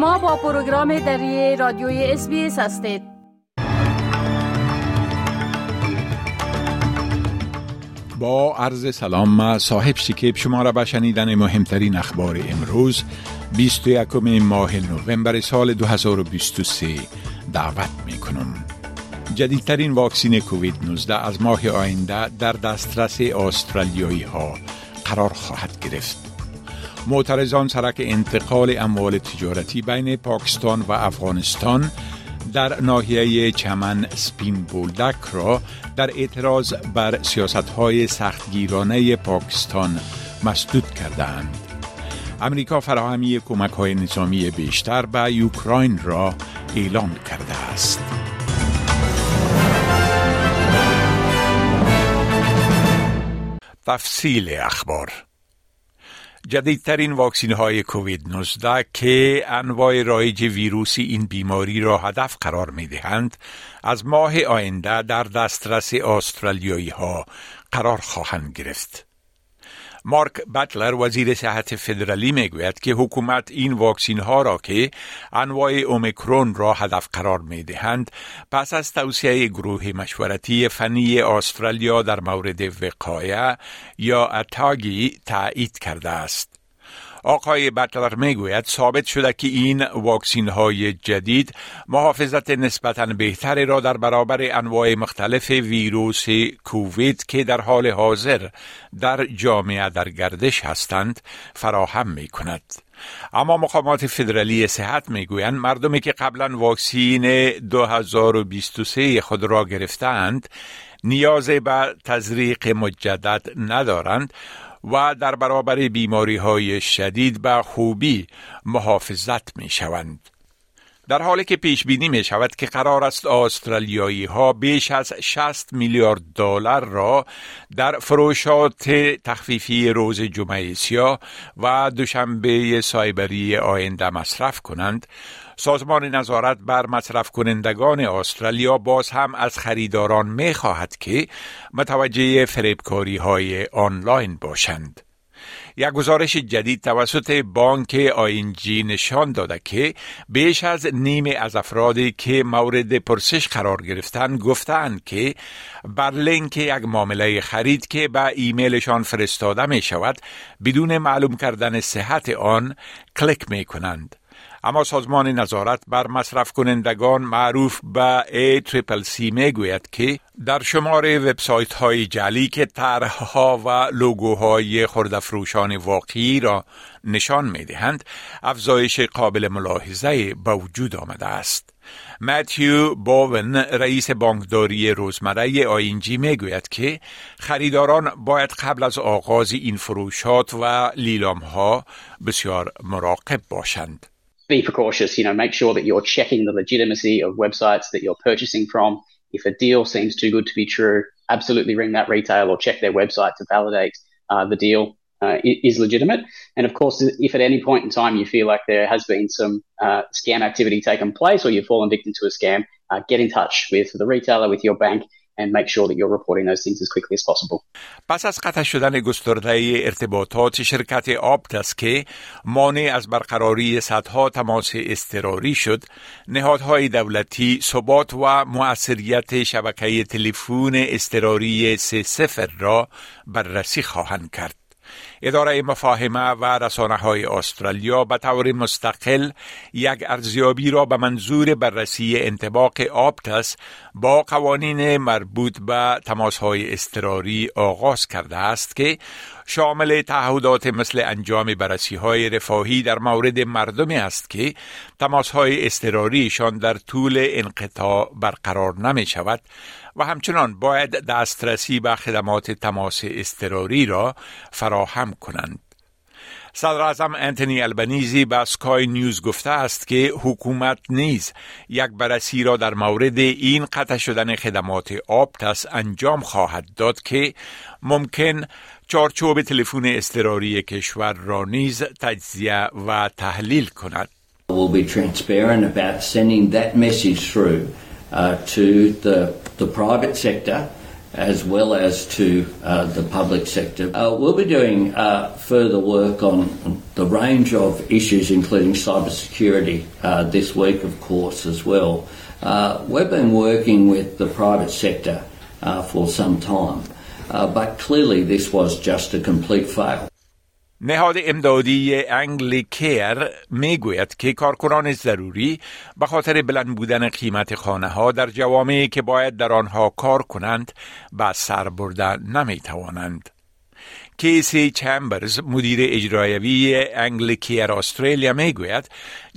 شما با پروگرام دری رادیوی اس هستید با عرض سلام صاحب شکیب شما را به شنیدن مهمترین اخبار امروز 21 ماه نوامبر سال 2023 دعوت می کنم. جدیدترین واکسین کووید 19 از ماه آینده در دسترس استرالیایی ها قرار خواهد گرفت. معترضان سرک انتقال اموال تجارتی بین پاکستان و افغانستان در ناحیه چمن سپین بولدک را در اعتراض بر سیاست های سختگیرانه پاکستان مسدود کردند. امریکا فراهمی کمک های نظامی بیشتر به یوکراین را اعلام کرده است. تفصیل اخبار جدیدترین واکسین های کووید 19 که انواع رایج ویروسی این بیماری را هدف قرار می دهند از ماه آینده در دسترس استرالیایی ها قرار خواهند گرفت. مارک بطلر وزیر صحت فدرالی می‌گوید که حکومت این واکسین ها را که انواع اومیکرون را هدف قرار می دهند پس از توصیه گروه مشورتی فنی استرالیا در مورد وقایه یا اتاگی تایید کرده است. آقای بطلر می‌گوید ثابت شده که این واکسین های جدید محافظت نسبتا بهتری را در برابر انواع مختلف ویروس کووید که در حال حاضر در جامعه در گردش هستند فراهم می کند. اما مقامات فدرالی صحت می‌گویند مردمی که قبلا واکسین 2023 خود را گرفتند نیاز به تزریق مجدد ندارند و در برابر بیماری های شدید به خوبی محافظت می شوند. در حالی که پیش بینی می شود که قرار است استرالیایی ها بیش از 60 میلیارد دلار را در فروشات تخفیفی روز جمعه سیاه و دوشنبه سایبری آینده مصرف کنند سازمان نظارت بر مصرف کنندگان استرالیا باز هم از خریداران می خواهد که متوجه فریبکاری های آنلاین باشند. یک گزارش جدید توسط بانک آینجی نشان داده که بیش از نیم از افرادی که مورد پرسش قرار گرفتند گفتند که بر لینک یک معامله خرید که به ایمیلشان فرستاده می شود بدون معلوم کردن صحت آن کلیک می کنند. اما سازمان نظارت بر مصرف کنندگان معروف به ACCC می گوید که در شمار وبسایت های جلی که طرحها و لوگوهای خردفروشان واقعی را نشان می دهند افزایش قابل ملاحظه به وجود آمده است. متیو باون رئیس بانکداری روزمره آینجی می گوید که خریداران باید قبل از آغاز این فروشات و لیلام ها بسیار مراقب باشند. Be precautious. You know, make sure that you're checking the legitimacy of websites that you're purchasing from. If a deal seems too good to be true, absolutely ring that retail or check their website to validate uh, the deal uh, is legitimate. And of course, if at any point in time you feel like there has been some uh, scam activity taken place or you've fallen victim to a scam, uh, get in touch with the retailer, with your bank, and make sure that you're reporting those things as quickly as possible. پس از قطع شدن گسترده ارتباطات شرکت آپتس که مانع از برقراری صدها تماس اضطراری شد نهادهای دولتی ثبات و مؤثریت شبکه تلفن اضطراری سه سفر را بررسی خواهند کرد اداره مفاهمه و رسانه های استرالیا به طور مستقل یک ارزیابی را به منظور بررسی انتباق آپتس با قوانین مربوط به تماس های استراری آغاز کرده است که شامل تعهدات مثل انجام بررسی های رفاهی در مورد مردمی است که تماس های استراریشان در طول انقطاع برقرار نمی شود و همچنان باید دسترسی به خدمات تماس استراری را فراهم کنند. صدر اعظم انتونی البنیزی به سکای نیوز گفته است که حکومت نیز یک بررسی را در مورد این قطع شدن خدمات آبتس انجام خواهد داد که ممکن چارچوب تلفن استراری کشور را نیز تجزیه و تحلیل کند. We'll be transparent about sending that message through to the, the private sector as well as to uh, the public sector. Uh, we'll be doing uh, further work on the range of issues, including cybersecurity, uh, this week, of course, as well. Uh, we've been working with the private sector uh, for some time, but clearly this was just a complete fail. نهاد امدادی انگلیکر می‌گوید که کارکنان ضروری به خاطر بلند بودن قیمت خانه ها در جوامعی که باید در آنها کار کنند به سر بردن نمی توانند. کیسی چمبرز مدیر اجرایوی انگلیکیر استرالیا می‌گوید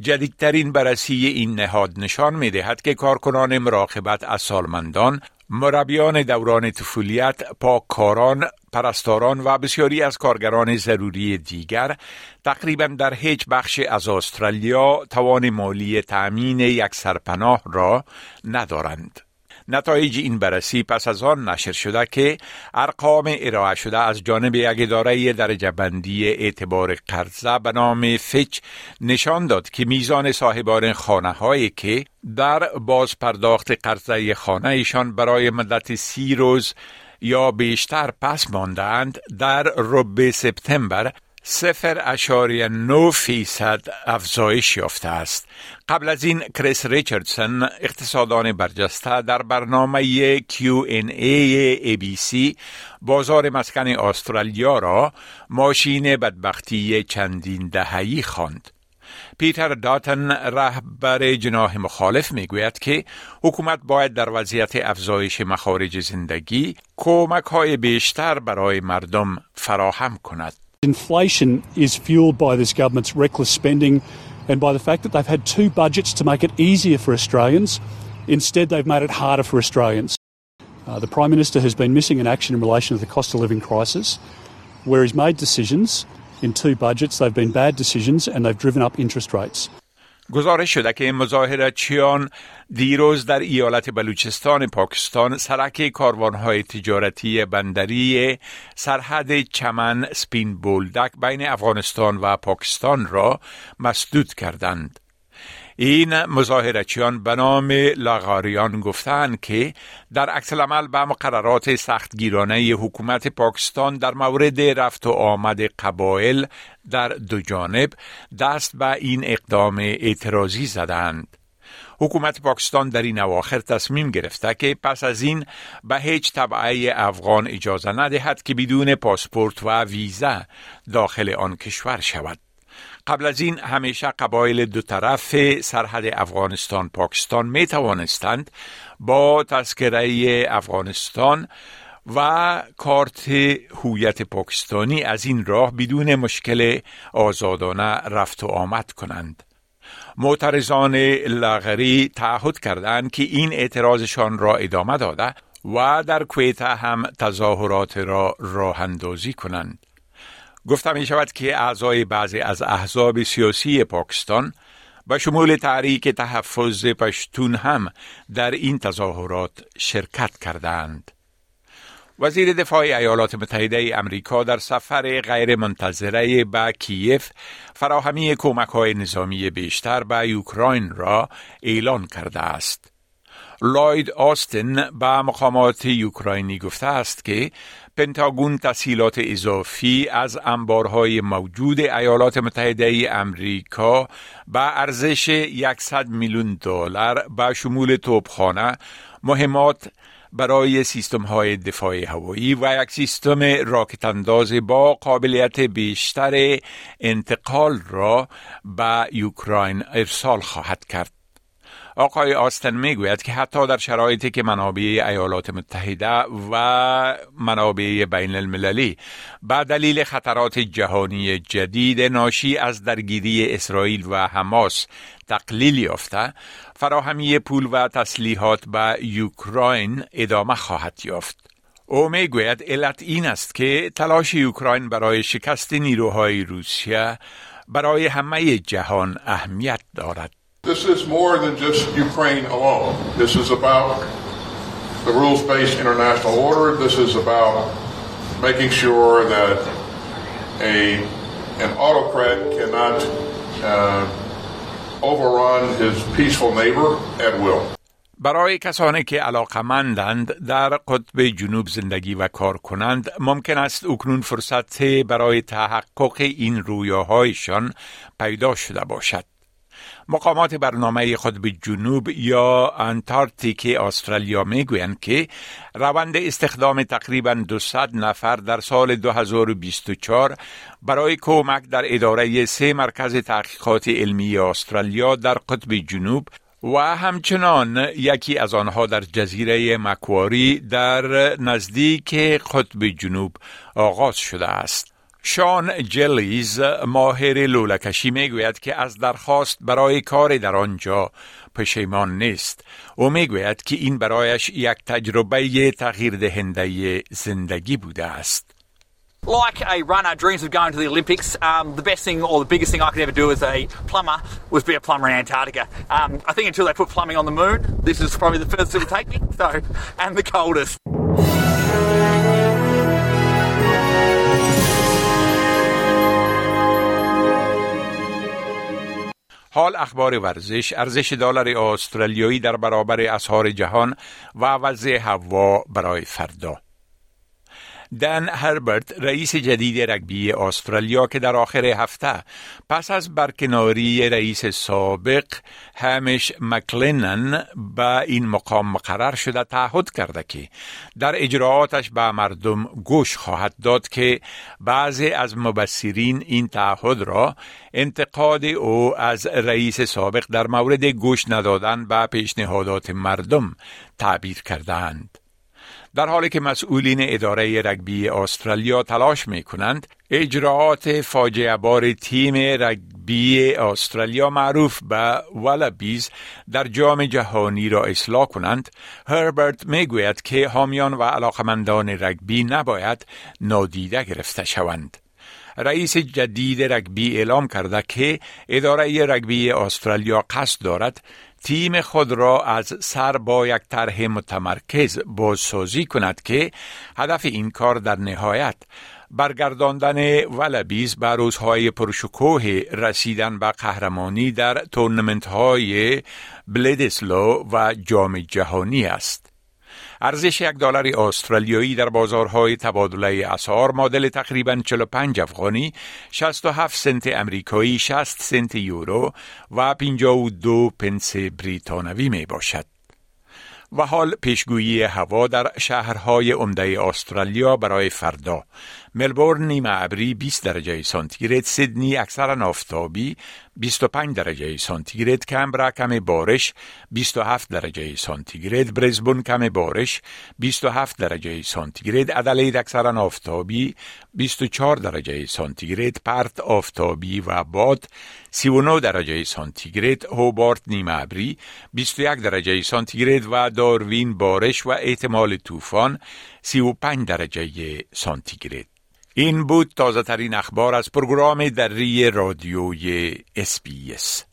جدیدترین بررسی این نهاد نشان می دهد که کارکنان مراقبت از سالمندان مربیان دوران طفولیت، پاککاران، پرستاران و بسیاری از کارگران ضروری دیگر تقریبا در هیچ بخش از استرالیا توان مالی تأمین یک سرپناه را ندارند. نتایج این بررسی پس از آن نشر شده که ارقام ارائه شده از جانب یک اداره درجه بندی اعتبار قرضه به نام فچ نشان داد که میزان صاحبان خانه هایی که در باز پرداخت قرضه خانه ایشان برای مدت سی روز یا بیشتر پس ماندند در ربع سپتامبر سفر اشاری نو فیصد افزایش یافته است. قبل از این کریس ریچردسون اقتصادان برجسته در برنامه Q&A ABC بازار مسکن استرالیا را ماشین بدبختی چندین دههی خواند. پیتر داتن رهبر جناح مخالف می‌گوید که حکومت باید در وضعیت افزایش مخارج زندگی کمک های بیشتر برای مردم فراهم کند. Inflation is fueled by this government's reckless spending and by the fact that they've had two budgets to make it easier for Australians. Instead, they've made it harder for Australians. Uh, the Prime Minister has been missing in action in relation to the cost of living crisis, where he's made decisions in two budgets, they've been bad decisions and they've driven up interest rates. گزارش شده که مظاهرچیان دیروز در ایالت بلوچستان پاکستان سرک کاروانهای تجارتی بندری سرحد چمن سپین بولدک بین افغانستان و پاکستان را مسدود کردند. این مظاهرچیان به نام لاغاریان گفتند که در عکس العمل به مقررات سختگیرانه حکومت پاکستان در مورد رفت و آمد قبایل در دو جانب دست به این اقدام اعتراضی زدند. حکومت پاکستان در این اواخر تصمیم گرفته که پس از این به هیچ طبعه افغان اجازه ندهد که بدون پاسپورت و ویزا داخل آن کشور شود. قبل از این همیشه قبایل دو طرف سرحد افغانستان پاکستان می توانستند با تذکره افغانستان و کارت هویت پاکستانی از این راه بدون مشکل آزادانه رفت و آمد کنند. معترضان لاغری تعهد کردند که این اعتراضشان را ادامه داده و در کویتا هم تظاهرات را راه اندازی کنند. گفتم می شود که اعضای بعضی از احزاب سیاسی پاکستان به شمول تحریک تحفظ پشتون هم در این تظاهرات شرکت کردند. وزیر دفاع ایالات متحده امریکا در سفر غیر منتظره به کیف فراهمی کمک های نظامی بیشتر به اوکراین را اعلان کرده است. لاید آستن به مقامات اوکراینی گفته است که پنتاگون تسهیلات اضافی از انبارهای موجود ایالات متحده امریکا به ارزش 100 میلیون دلار به شمول توپخانه مهمات برای سیستم های دفاع هوایی و یک سیستم راکت انداز با قابلیت بیشتر انتقال را به اوکراین ارسال خواهد کرد. آقای آستن می‌گوید که حتی در شرایطی که منابع ایالات متحده و منابع بین المللی به دلیل خطرات جهانی جدید ناشی از درگیری اسرائیل و حماس تقلیل یافته فراهمی پول و تسلیحات به یوکراین ادامه خواهد یافت. او می‌گوید علت این است که تلاش اوکراین برای شکست نیروهای روسیه برای همه جهان اهمیت دارد. This is more than just Ukraine alone. This is about the rules based international order. This is about making sure that a, an autocrat cannot uh, overrun his peaceful neighbor at will. برای کسانی که علاقمندند در قطب جنوب زندگی و کار کنند ممکن است اکنون فرصت برای تحقق این رویاهایشان پیدا شده باشد. مقامات برنامه خود به جنوب یا انتارکتیک استرالیا می‌گویند که روند استخدام تقریبا 200 نفر در سال 2024 برای کمک در اداره سه مرکز تحقیقات علمی استرالیا در قطب جنوب و همچنان یکی از آنها در جزیره مکواری در نزدیک قطب جنوب آغاز شده است. شان جلیز ماهر لولکشی می‌گوید که از درخواست برای کار در آنجا پشیمان نیست و می‌گوید که این برایش یک تجربه تغییر دهنده زندگی بوده است. Like a runner dreams of going to the Olympics, um, the best thing or the biggest thing I could ever do as a plumber was be a plumber in Antarctica. Um, I think until they put plumbing on the moon, this is probably the furthest it will take me. So, and the coldest. حال اخبار ورزش ارزش دلار استرالیایی در برابر اسعار جهان و وضع هوا برای فردا. دن هربرت رئیس جدید رگبی استرالیا که در آخر هفته پس از برکناری رئیس سابق همش مکلنن به این مقام مقرر شده تعهد کرده که در اجراعاتش به مردم گوش خواهد داد که بعضی از مبصرین این تعهد را انتقاد او از رئیس سابق در مورد گوش ندادن به پیشنهادات مردم تعبیر کردند. در حالی که مسئولین اداره رگبی استرالیا تلاش می کنند اجراعات فاجعه بار تیم رگبی استرالیا معروف به ولبیز در جام جهانی را اصلاح کنند. هربرت می گوید که حامیان و علاقمندان رگبی نباید نادیده گرفته شوند. رئیس جدید رگبی اعلام کرده که اداره رگبی استرالیا قصد دارد تیم خود را از سر با یک طرح متمرکز بازسازی کند که هدف این کار در نهایت برگرداندن ولبیز به روزهای پرشکوه رسیدن به قهرمانی در تورنمنت های بلیدسلو و جام جهانی است. ارزش یک دلار استرالیایی در بازارهای تبادله اسعار معادل تقریبا 45 افغانی 67 سنت امریکایی 60 سنت یورو و 52 پنس بریتانوی می باشد. و حال پیشگویی هوا در شهرهای عمده استرالیا برای فردا. ملبورن نیمه ابری 20 درجه سانتیگراد سیدنی اکثرا آفتابی 25 درجه سانتیگراد کمبرا کم بارش 27 درجه سانتیگراد بریزبن کم بارش 27 درجه سانتیگراد ادلاید اکثرا آفتابی 24 درجه سانتیگراد پرت آفتابی و باد 39 درجه سانتیگراد هوبارت نیمه ابری 21 درجه سانتیگراد و داروین بارش و احتمال طوفان 35 درجه سانتیگراد. این بود تازه ترین اخبار از پروگرام دری رادیوی SBS.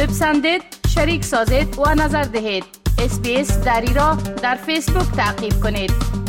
بپسندید شریک سازید و نظر دهید اسپیس دری را در فیسبوک تعقیب کنید